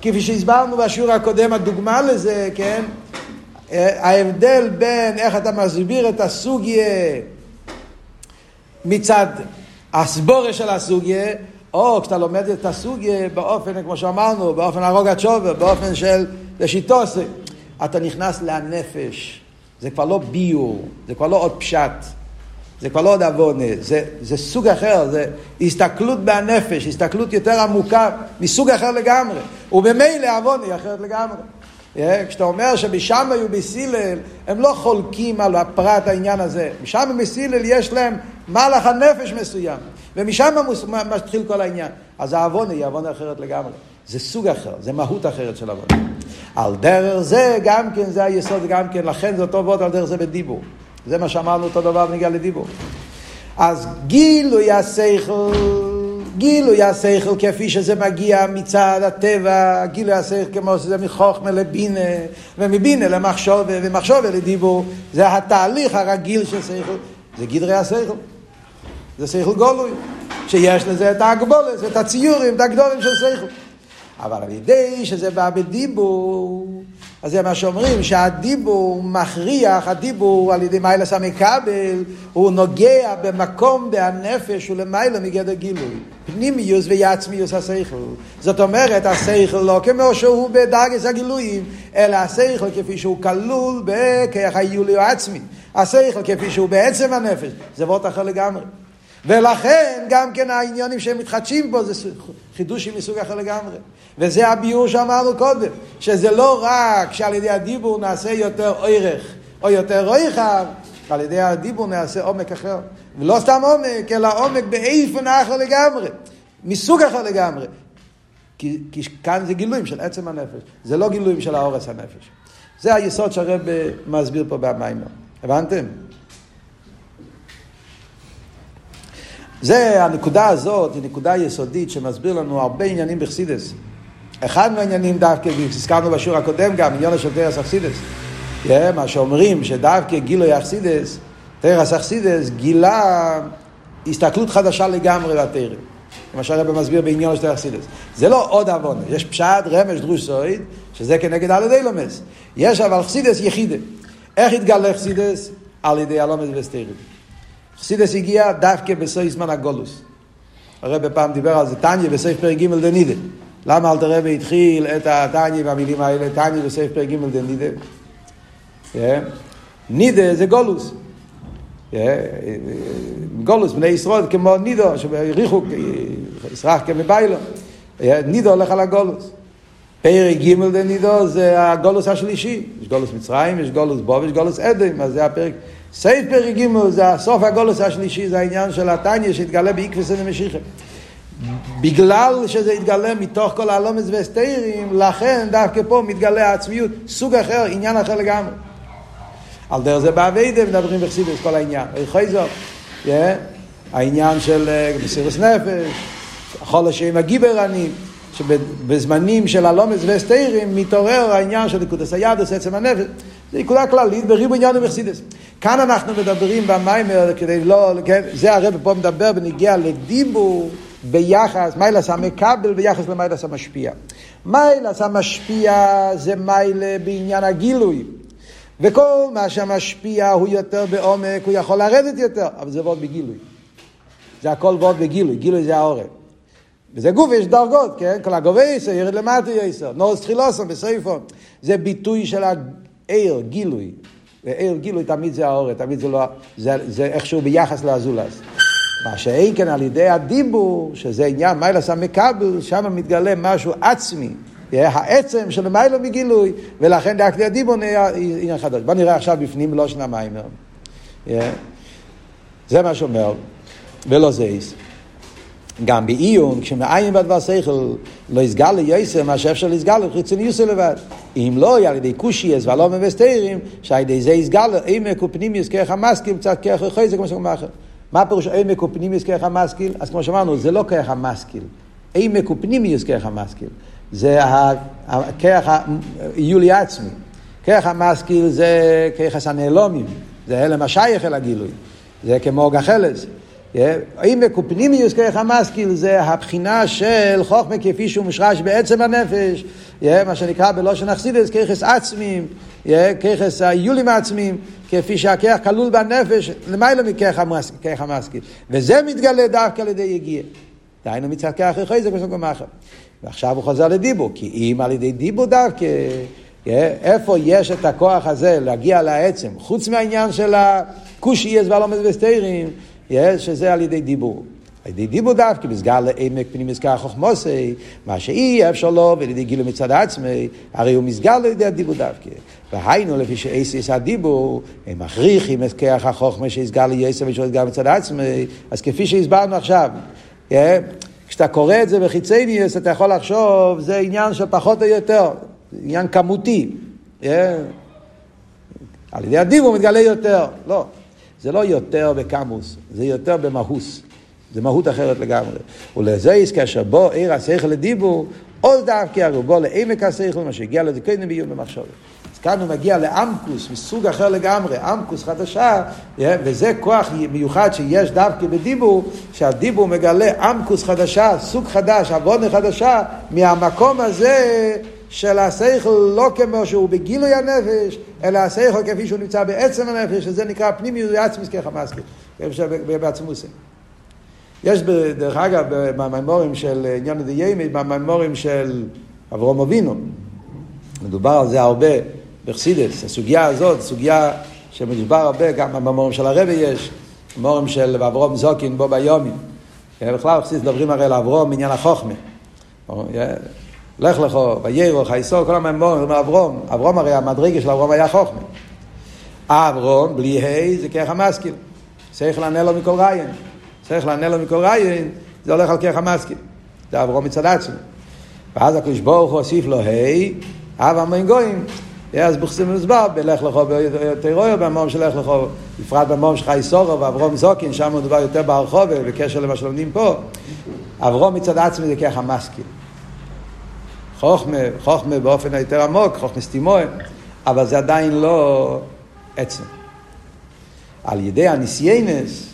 כפי שהסברנו בשיעור הקודם, הדוגמה לזה, כן? ההבדל בין איך אתה מסביר את הסוגיה מצד הסבורה של הסוגיה, או כשאתה לומד את הסוגיה באופן, כמו שאמרנו, באופן הרוג התשובה, באופן של לשיטוסי, אתה נכנס לנפש. זה כבר לא ביור, זה כבר לא עוד פשט. זה כבר לא עוד עוונה, זה, זה סוג אחר, זה הסתכלות בנפש, הסתכלות יותר עמוקה, מסוג אחר לגמרי. וממילא עוונה היא אחרת לגמרי. Yeah, כשאתה אומר שבשם היו בסילל, הם לא חולקים על הפרט העניין הזה. משם בסילל יש להם מהלך הנפש מסוים, ומשם מתחיל כל העניין. אז העוונה היא עוונה אחרת לגמרי. זה סוג אחר, זה מהות אחרת של עוונה. על דרך זה גם כן, זה היסוד גם כן, לכן זה אותו ועוד על דרך זה בדיבור. זה מה שאמרנו אותו דבר בנגיע לדיבור. אז גילוי השכל, גילוי השכל כפי שזה מגיע מצד הטבע, גילוי השכל כמו שזה מחוכמה לבינה, ומבינה למחשוב, ומחשוב לדיבור, זה התהליך הרגיל של שכל, זה גדרי השכל. זה שכל גולוי, שיש לזה את ההגבולת, את הציורים, את הגדולים של שכל. אבל על ידי שזה בא בדיבור, אז זה מה שאומרים, שהדיבור מכריח, הדיבור על ידי מיילס המקבל, הוא נוגע במקום בהנפש ולמיילא מגדר גילוי. פנימיוס ויעצמיוס השכל. זאת אומרת, השכל לא כמו שהוא בדרגס הגילויים, אלא השכל כפי שהוא כלול בכך היולי או עצמי. השכל כפי שהוא בעצם הנפש. זה וורט אחר לגמרי. ולכן גם כן העניונים שהם מתחדשים פה זה חידושים מסוג אחר לגמרי. וזה הביור שאמרנו קודם, שזה לא רק שעל ידי הדיבור נעשה יותר ערך או יותר רחב, על ידי הדיבור נעשה עומק אחר. ולא סתם עומק, אלא עומק באיפן אחר לגמרי, מסוג אחר לגמרי. כי, כי כאן זה גילויים של עצם הנפש, זה לא גילויים של האורס הנפש. זה היסוד שהרב מסביר פה במיימר. הבנתם? זה, הנקודה הזאת היא נקודה יסודית שמסביר לנו הרבה עניינים בחסידס. אחד מהעניינים דווקא, הזכרנו בשיעור הקודם גם, עניין אכסידס. Yeah, מה שאומרים שדווקא גילוי אכסידס, תרס אכסידס, גילה הסתכלות חדשה לגמרי לתרם. כמו שהרבא מסביר בעניין של אכסידס. זה לא עוד עוון, יש פשט, רמש, דרוש סויד, שזה כנגד על ידי לומס. יש אבל אכסידס יחידה. איך התגלה אכסידס? על ידי הלומס וסתירים. אכסידס הגיע דווקא בסוף זמן הגולוס. הרב פעם דיבר על זה, טניה בסוף פרק ג' דנידה. למה אלתר רבי התחיל את הטניה והמילים האלה, טניה בסוף פרק ג' דנידה? נידה זה גולוס. גולוס, בני ישראל כמו נידו, שבריחוק, ישרח כמביילו. נידו הולך על הגולוס. פרק ג' דנידו זה הגולוס השלישי. יש גולוס מצרים, יש גולוס בוב, יש גולוס אדם, אז זה הפרק. סייף פרק ג' זה הסוף הגולוס השלישי, זה העניין של התניא שהתגלה באיקווס ומשיחה. בגלל שזה התגלה מתוך כל הלומס והסתירים, לכן דווקא פה מתגלה העצמיות, סוג אחר, עניין אחר לגמרי. על דרך זה באביידה מדברים בחסידס כל העניין. חייזו, העניין של מסירוס נפש, חול השם הגיבר אני, שבזמנים של הלומס והסתירים מתעורר העניין של נקודס הידוס, עצם הנפש. זה נקודה כללית בריבו עניין בחסידס. כאן אנחנו מדברים במיימר כדי לא, כן, זה הרב פה מדבר בנגיע לדיבור ביחס, מיילס המקבל ביחס למיילס המשפיע. מיילס המשפיע זה מיילה בעניין הגילוי. וכל מה שמשפיע הוא יותר בעומק, הוא יכול לרדת יותר, אבל זה ועוד בגילוי. זה הכל ועוד בגילוי, גילוי זה העורף. וזה גוף, יש דרגות, כן? כל הגובה יסר, ירד למטה יסר, נורס תחילוסו בסייפו. זה ביטוי של העיר, גילוי. ועיר גילוי תמיד זה העורף, תמיד זה לא, זה, זה איכשהו ביחס לאזולס. מה שאין כן על ידי הדיבור, שזה עניין מיילס המקבל, שם מתגלה משהו עצמי. העצם של מיילא מגילוי, ולכן דאקתי הדיבור נהיה עניין חדש. בוא נראה עכשיו בפנים לא שנה מיימר. זה מה שאומר, ולא זייס. גם בעיון, כשמעיין בדבר שכל, לא יסגל ליוסר מה שאפשר לסגל לחיצוניוסר לבד. אם לא, על ידי קושייס והלא מבסתרים, שעל ידי זה יסגל עמק ופנימיוס כרך המסכים, קצת כרך חייזה, כמו שאומר אחר. מה פירוש עמק ופנימיוס כרך המשכיל? אז כמו שאמרנו, זה לא כרך המשכיל. עמק ופנימיוס כרך המשכיל. זה הכרך היולי עצמי. כרך המשכיל זה כרך הנעלומים, זה הלם השייך אל הגילוי. זה כמו גחלס. אם מקופנימיוס כרך המשכיל זה הבחינה של חוכמה כפי שהוא מושרש בעצם הנפש, מה שנקרא בלושן אכסידס כרכס עצמים, כרכס היולים העצמיים, כפי שהכרך כלול בנפש, למעלה מכרך המשכיל. וזה מתגלה דווקא על ידי יגיע. דהיינו מצד כרך אחרי זה כמו שאומרים אחר. ועכשיו הוא חוזר לדיבור, כי אם על ידי דיבור דווקא, איפה יש את הכוח הזה להגיע לעצם, חוץ מהעניין של הכושי יש והלומד וסתירים, שזה על ידי דיבור. על ידי דיבור דווקא, מסגר לעמק פנים מסגר חוכמוסי, מה שאי אפשר לו, ועל ידי גילו מצד עצמי, הרי הוא מסגר על ידי הדיבור דווקא. והיינו לפי שאיסיס הדיבור, הם מכריחים את כוח החוכמה שיסגר ליסר ושהסגר מצד עצמי, אז כפי שהסברנו עכשיו, כשאתה קורא את זה בחיצניוס, אתה יכול לחשוב, זה עניין של פחות או יותר, עניין כמותי. Yeah. על ידי הדיבור מתגלה יותר. לא, זה לא יותר בקמוס, זה יותר במהוס. זה מהות אחרת לגמרי. ולזה יש כאשר בו עיר השכל לדיבור, עוד דווקא הרי בו לעמק השכל, מה שהגיע לזה קודם בעיון במחשבת. אז כאן הוא מגיע לאמקוס, מסוג אחר לגמרי, אמקוס חדשה, וזה כוח מיוחד שיש דווקא בדיבור, שהדיבור מגלה אמקוס חדשה, סוג חדש, עוונה חדשה, מהמקום הזה של השכל לא כמו שהוא בגילוי הנפש, אלא השכל כפי שהוא נמצא בעצם הנפש, שזה נקרא פנימיות ועצמיס כחמאסקי, בעצמוסי. יש דרך אגב במימורים של עניין הדיימי, במימורים של אברום אבינו, מדובר על זה הרבה בחסידס, הסוגיה הזאת, סוגיה שמדובר הרבה, גם במורים של הרבי יש, במורים של אברום זוקין בו ביומים. בכלל בחסידס מדברים הרי על אברום בעניין החוכמה. לך לכו, ויירו, חייסו, כל הממורים, אברום, אברום הרי המדרגה של אברום היה חוכמה. אברום, בלי ה' זה כרך המשכיל. צריך לענה לו מכל ריין. צריך לענה לו מכל ריין, זה הולך על כרך המשכיל. זה אברום מצד עצמו. ואז הקדוש ברוך הוא הוסיף לו ה', אב המון גויים. אז בחסידס מוסבר בלך לכו בתירויה, במום של לך בפרט במום של חי סורו ואברום זוקין, שם מדובר יותר ברחוב, בקשר למה שלומדים פה. אברום מצד עצמי זה ככה מסקיל. חוכמה, חוכמה באופן היותר עמוק, חוכמה סטימוי, אבל זה עדיין לא עצם. על ידי הניסיינס,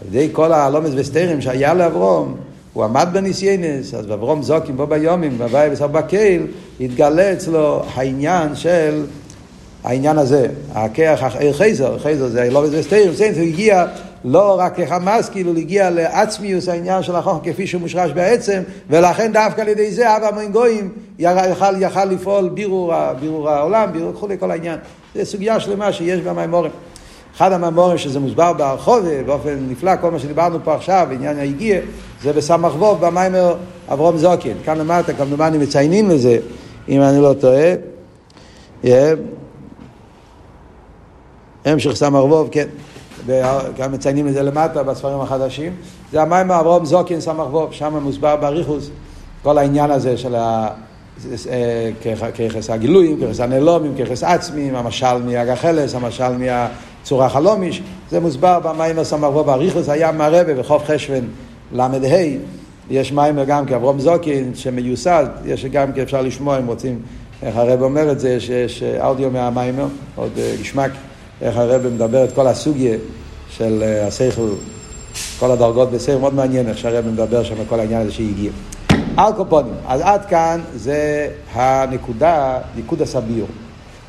על ידי כל הלומס וסתרים שהיה לאברום, הוא עמד בניסיינס, אז באברום זוקים בו ביומים, בבית וסר בקהיל, התגלה אצלו העניין של העניין הזה, הכיח, חייזר, חייזר זה לא בזה סטיירים, הוא הגיע לא רק כחמאס, כאילו הגיע לעצמיוס העניין של החוכם כפי שהוא מושרש בעצם, ולכן דווקא על ידי זה אבא מן גויים יכל, יכל לפעול בירור, בירור העולם, בירור וכולי, כל העניין. זו סוגיה שלמה שיש במימורים. אחד המאמורים שזה מוסבר ברחוב באופן נפלא, כל מה שדיברנו פה עכשיו, עניין ההגיע, זה בסמ"ך ווב במיימר אברום זוקין. כאן למטה כמדומני מציינים לזה, אם אני לא טועה. Yeah. המשך סמ"ך ווב, כן. וגם מציינים את זה למטה בספרים החדשים. זה המיימר אברום זוקין סמ"ך ווב, שם מוסבר באריכוס כל העניין הזה של ה... ככס הגילויים, ככס הנעלומים, ככס עצמיים, המשל מהגחלס, המשל מהצורה החלומיש, זה מוסבר במיימר סמ"ו באריכוס, היה מהרבה בחוף חשוון ל"ה, יש מיימר גם כאברום זוקין שמיוסד, יש גם כי אפשר לשמוע אם רוצים, איך הרב אומר את זה, שיש אודיו מהמיימר, עוד גשמק, איך הרב מדבר את כל הסוגיה של השכל, כל הדרגות בסדר, מאוד מעניין איך שהרב מדבר שם כל העניין הזה שהגיע. על קופונים. אז עד כאן זה הנקודה, ניקוד הסביר.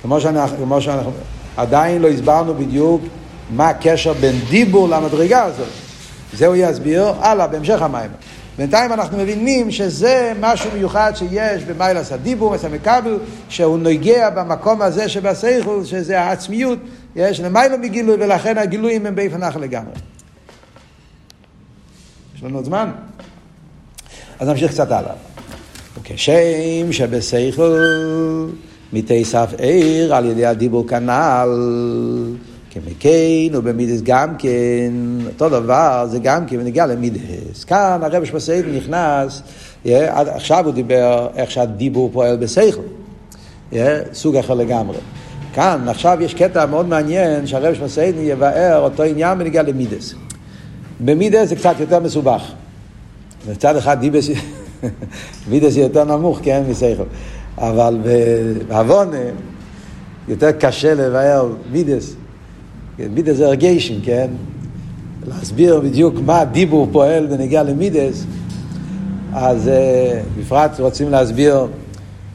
כמו שאנחנו, כמו שאנחנו, עדיין לא הסברנו בדיוק מה הקשר בין דיבור למדרגה הזאת. זה הוא יסביר הלאה, בהמשך המים. בינתיים אנחנו מבינים שזה משהו מיוחד שיש במיילס הדיבור, מסע מקבל, שהוא נוגע במקום הזה שבסייכול, שזה העצמיות, יש למיילו מגילוי, ולכן הגילויים הם באיפן אחר לגמרי. יש לנו עוד זמן? אז נמשיך קצת הלאה. כשם שבסייכל מתסף עיר על ידי הדיבור כנ"ל, כמקיין ובמידס גם כן, אותו דבר, זה גם כן בנגיע למידס. כאן הרב שבסייכל נכנס, עכשיו הוא דיבר איך שהדיבור פועל בסייכל, סוג אחר לגמרי. כאן, עכשיו יש קטע מאוד מעניין שהרב שבסייכל יבאר אותו עניין בנגיע למידס. במידס זה קצת יותר מסובך. מצד אחד דיבס, *laughs* מידס יותר נמוך, כן, מסייכל. אבל בעוון יותר קשה לבאר מידס. מידס זה הרגיישן, כן? להסביר בדיוק מה דיבור פועל בנגיע למידס, אז בפרט רוצים להסביר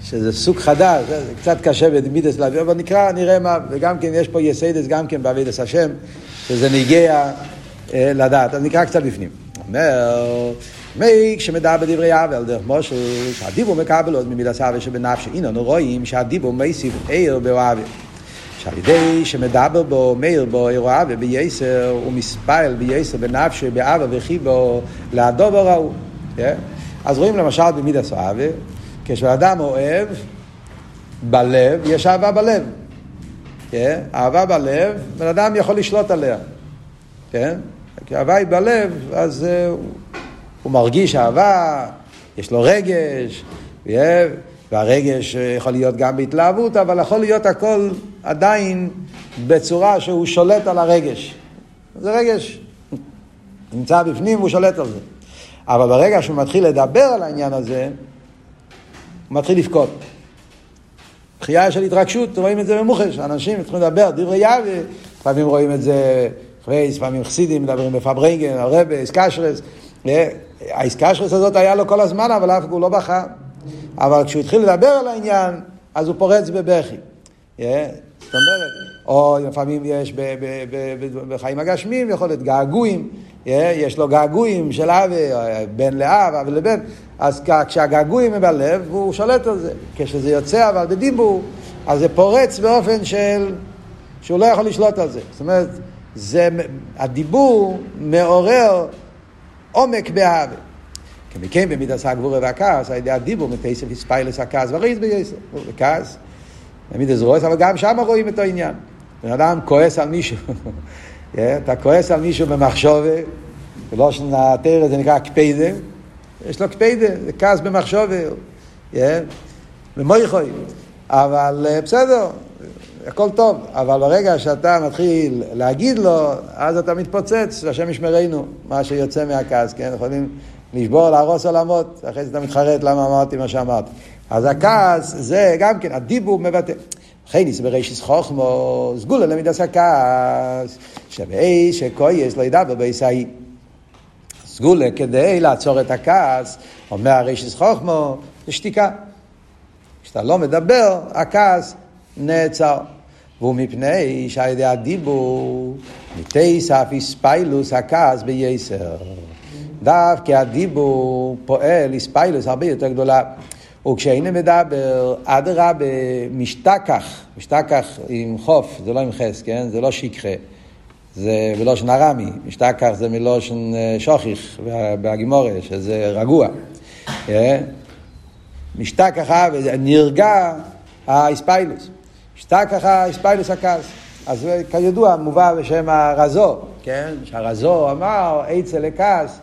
שזה סוג חדש, זה קצת קשה במידס להביא, אבל נקרא, נראה מה, וגם כן יש פה יסיידס גם כן בעבידס השם, שזה נגיע לדעת, אז נקרא קצת בפנים. אומר, מי כשמדבר בדברי אבל דרך מושל, שהדיבור מקבל עוד ממידס אבי שבנפשי, הנה אנו רואים שהדיבור מייסיב עיר באוהבי. שעל ידי שמדבר בו, מאיר בו, עיר אוהבי בייסר, הוא מספייל בייסר בנפשי, באבא וחיבו, להדובר ההוא. אז רואים למשל במידס אבי, כשאדם אוהב, בלב, יש אהבה בלב. אהבה בלב, בן אדם יכול לשלוט עליה. כן? כי אהבה היא בלב, אז הוא מרגיש אהבה, יש לו רגש, והרגש יכול להיות גם בהתלהבות, אבל יכול להיות הכל עדיין בצורה שהוא שולט על הרגש. זה רגש, נמצא בפנים והוא שולט על זה. אבל ברגע שהוא מתחיל לדבר על העניין הזה, הוא מתחיל לבכות. בחייה של התרגשות, רואים את זה במוחש, אנשים מתחילים לדבר, דברי יאווה, לפעמים רואים את זה פרייס, לפעמים חסידים מדברים בפברנגן, הרבה, איסקשרס. האיסקשרס הזאת היה לו כל הזמן, אבל אף הוא לא בכה. אבל כשהוא התחיל לדבר על העניין, אז הוא פורץ בבכי. זאת אומרת, או לפעמים יש בחיים הגשמים, יכול להיות געגועים, יש לו געגועים של אבי, בן לאב, אבי לבן, אז כשהגעגועים הם בלב, הוא שולט על זה. כשזה יוצא אבל בדיבור, אז זה פורץ באופן של... שהוא לא יכול לשלוט על זה. זאת אומרת, זה, הדיבור מעורר עומק באהבה. כמכן במידס הגבורה והכעס, על ידי הדיבור מתייסף יספיילס הכעס וריז בייסר, וכעס, במידס רואה, אבל גם שם רואים את העניין. בן אדם כועס על מישהו, *laughs* אתה כועס על מישהו במחשובה, ולא שנתר זה נקרא קפיידה, יש לו קפיידה, זה כעס במחשובה, ומויכוי. אבל אה, בסדר, הכל טוב, אבל ברגע שאתה מתחיל להגיד לו, אז אתה מתפוצץ, השם ישמרנו, מה שיוצא מהכעס, כן? יכולים לשבור, להרוס עולמות, אחרי זה אתה מתחרט למה אמרתי מה שאמרתי. אז הכעס זה גם כן, הדיבור מבטא. חייניס ברישיס חוכמו, סגולה למידס הכעס, שבאי שכויס לא ידבר בעיסאי. סגולה כדי לעצור את הכעס, אומר הרישיס חוכמו, זה שתיקה. כשאתה לא מדבר, הכעס נעצר. והוא מפני שעל ידי הדיבור, מתייס אף איספיילוס הכעס בייסר. דווקא הדיבור פועל איספיילוס הרבה יותר גדולה. וכשהנה מדבר, אדרבה, משתכח, משתכח עם חוף, זה לא עם חס, כן? זה לא שכחה. זה בלושן ארמי, משתכח זה מלושן אה, שוחיך בהגימורה, שזה רגוע. אה? משתכחה ונרגע האספיילוס. משתכח האספיילוס הכעס. אז כידוע מובא בשם הרזו, כן? שהרזו אמר, עצה לכעס,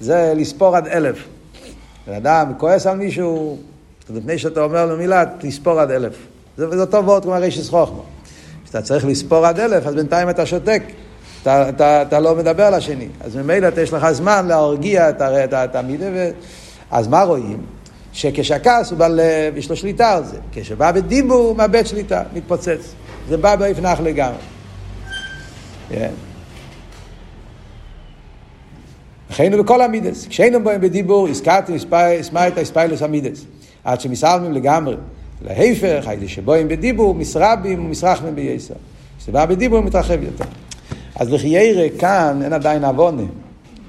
זה לספור עד אלף. בן אדם כועס על מישהו, לפני שאתה אומר לו מילה, תספור עד אלף. זה, זה טוב מאוד כמו רישיס חוכמה. כשאתה צריך לספור עד אלף, אז בינתיים אתה שותק. אתה, אתה, אתה לא מדבר לשני. אז ממילא יש לך זמן להרגיע את המידה. ו... אז מה רואים? שכשהכעס הוא בא, יש לו שליטה על זה. כשבא בדיבור הוא מאבד שליטה, מתפוצץ. זה בא באופן אח לגמרי. Yeah. כן. וכן בכל המידס. כשאינם בואים בדיבור, הזכרתי את הספיילוס המידס. עד שמסלמים לגמרי. להפך, הידי שבואים בדיבור, מסרבים ומסרחמים בייסר. כשבא בדיבור הוא מתרחב יותר. אז לחיירה כאן אין עדיין עוונה.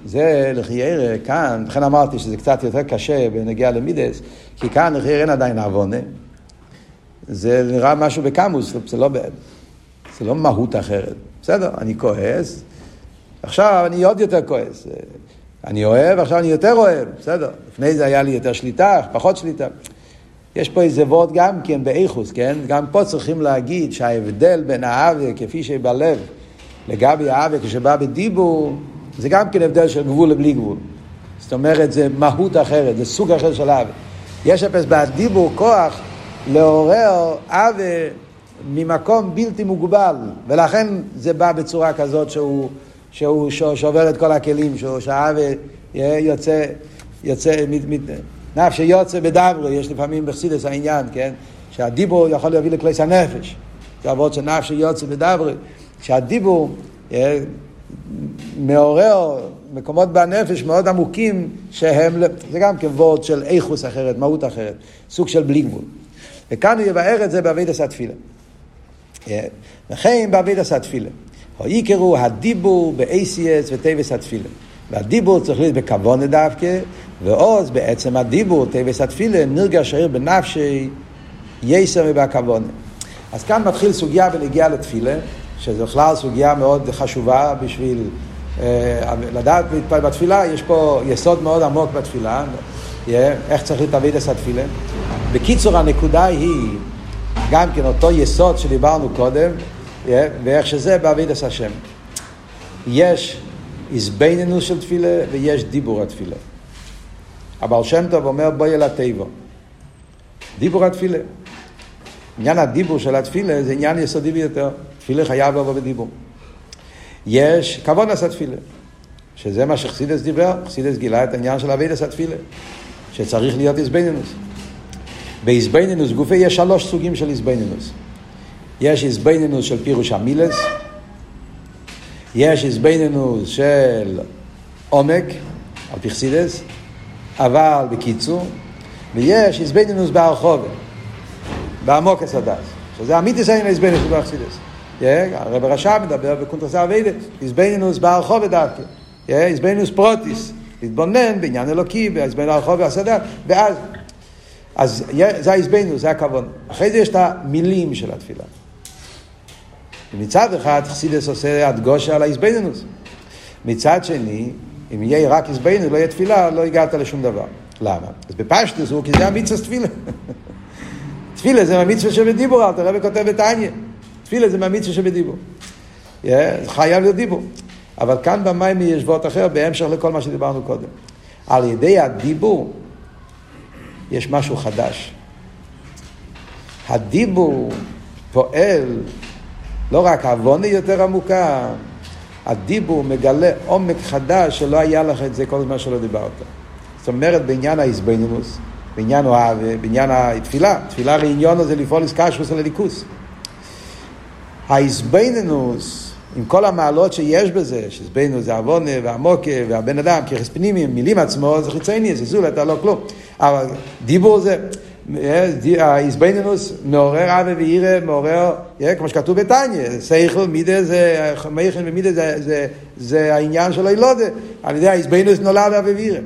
זה לחיירה כאן, לכן אמרתי שזה קצת יותר קשה בנגיע למידס, כי כאן לחיירה אין עדיין עוונה. זה נראה משהו בקמוס, זה לא, זה לא מהות אחרת. בסדר, אני כועס, עכשיו אני עוד יותר כועס. אני אוהב, עכשיו אני יותר אוהב, בסדר. לפני זה היה לי יותר שליטה, פחות שליטה. יש פה איזה וורד גם כן באיכוס, כן? גם פה צריכים להגיד שההבדל בין האווה כפי שבלב לגבי האווה כשבא בדיבור, זה גם כן הבדל של גבול לבלי גבול. זאת אומרת, זה מהות אחרת, זה סוג אחר של האווה. יש אפס בדיבור כוח לעורר אווה ממקום בלתי מוגבל, ולכן זה בא בצורה כזאת שהוא... שהוא שובר את כל הכלים, שהוא יוצא, יוצא, נפש יוצא בדברו, יש לפעמים בחסידס העניין, כן? שהדיבור יכול להביא לכליס הנפש. זה עבוד של נפש יוצא בדברו. שהדיבור אה, מעורר מקומות בנפש מאוד עמוקים שהם, זה גם כן וורד של איכוס אחרת, מהות אחרת, סוג של בלי גבול. וכאן הוא יבאר את זה באבידס התפילה. אה, וכן באבידס התפילה. או יקראו הדיבור ב-ACS וטייבס התפילה. והדיבור צריך להיות בכוונה דווקא, ועוז בעצם הדיבור, טייבס התפילה, נרגש העיר בנפשי יסר ובכוונה. אז כאן מתחיל סוגיה בנגיעה לתפילה, שזו בכלל סוגיה מאוד חשובה בשביל אה, לדעת בתפילה, יש פה יסוד מאוד עמוק בתפילה, yeah, איך צריך להתאבד את התפילה. בקיצור, הנקודה היא גם כן אותו יסוד שדיברנו קודם, ואיך שזה בעבידת השם. יש איזבנינוס של תפילה ויש דיבור התפילה. הבעל שם טוב אומר בואי אל התיבו. דיבור התפילה. עניין הדיבור של התפילה זה עניין יסודי ביותר. תפילה חייב לבוא בדיבור. יש כבוד עשה תפילה, שזה מה שחסידס דיבר, חסידס גילה את העניין של אבידס התפילה, שצריך להיות איזבנינוס. באיזבנינוס גופי יש שלוש סוגים של איזבנינוס. יש איזבנינוס של פירוש המילס, יש איזבנינוס של עומק, על פרסידס, אבל בקיצור, ויש איזבנינוס בהרחובה, בעמוק הסדס, שזה אמיתיס אין איזבנינוס של פרסידס. הרב רשע מדבר בקונטרסה אביידת, איזבנינוס בהרחובה דווקא, איזבנינוס פרוטיס, להתבונן בעניין אלוקי, באיזבנינוס בהרחובה הסדס, ואז אז זה האיזבנינוס, זה הכוון. אחרי זה יש את המילים של התפילה. ומצד אחד חסידס עושה הדגושה על האיזבנינוס. מצד שני, אם יהיה רק איזבנינוס, לא יהיה תפילה, לא הגעת לשום דבר. למה? אז בפשטוס הוא, כי זה המצווה תפילה. *laughs* תפילה זה מהמצווה שבדיבור, אתה רואה וכותב את העניין. תפילה זה מהמצווה שבדיבור. זה חייב להיות דיבור. אבל כאן במים יש וורט אחר, בהמשך לכל מה שדיברנו קודם. על ידי הדיבור יש משהו חדש. הדיבור פועל לא רק עוונה יותר עמוקה, הדיבור מגלה עומק חדש שלא היה לך את זה כל הזמן שלא דיברת. זאת אומרת, בעניין האיזבנינוס, בעניין אוהב, בעניין התפילה, תפילה לעניון זה לפעול איסקשרוס על הליכוס. האיזבנינוס, עם כל המעלות שיש בזה, שאיזבנינוס זה עוונה והמוקה והבן אדם, ככס פנימיים, מילים עצמו, זה חיצוני, זה זול, אתה לא כלום. אבל דיבור זה... האיזבנינוס מעורר אבי ואירא, מעורר, כמו שכתוב בתניא, סייכל מידה זה, מייכן ומידה זה, זה, זה העניין של הילודה, על ידי האיזבנינוס נולד אבי ואירא.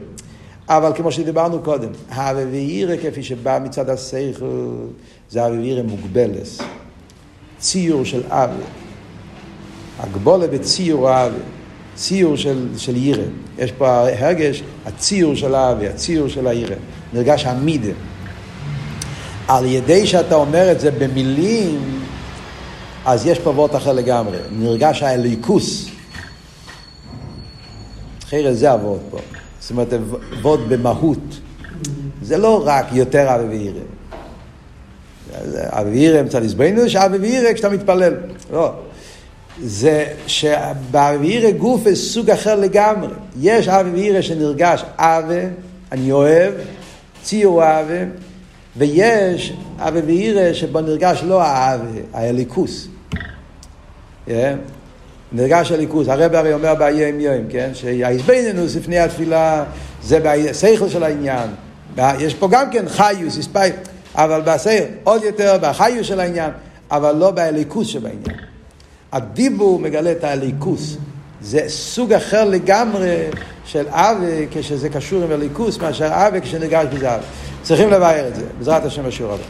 אבל כמו שדיברנו קודם, האבי ואירא כפי שבא מצד הסייכל, זה אבי ואירא מוגבלס. ציור של אבי. הגבולה בציור האבי. ציור של, של ירא. יש פה הרגש, הציור של האבי, הציור של הירא. נרגש המידה. על ידי שאתה אומר את זה במילים, אז יש פה וורט אחר לגמרי. נרגש האליקוס. אחרי זה הוורט פה. זאת אומרת, וורט במהות. זה לא רק יותר אבי וירא. אבי וירא מצד עזבנו, שאבי וירא כשאתה מתפלל. לא. זה שבאבי וירא גוף זה סוג אחר לגמרי. יש אבי וירא שנרגש אבי, אני אוהב, ציור אבי, ויש אבי ואירא שבו נרגש לא האבי, האליקוס. Yeah. נרגש הליכוס. הרב הרי אומר ביום יום, כן? שהאיזבנינוס לפני התפילה זה בשכל של העניין. יש פה גם כן חיוס, הספי, אבל בשכל עוד יותר בחיוס של העניין, אבל לא באליקוס שבעניין. הדיבור מגלה את האליקוס. זה סוג אחר לגמרי של אבי כשזה קשור עם אליקוס מאשר אבי כשנרגש בזה אבי. צריכים לבאר את זה, בעזרת השם בשיעור הבא.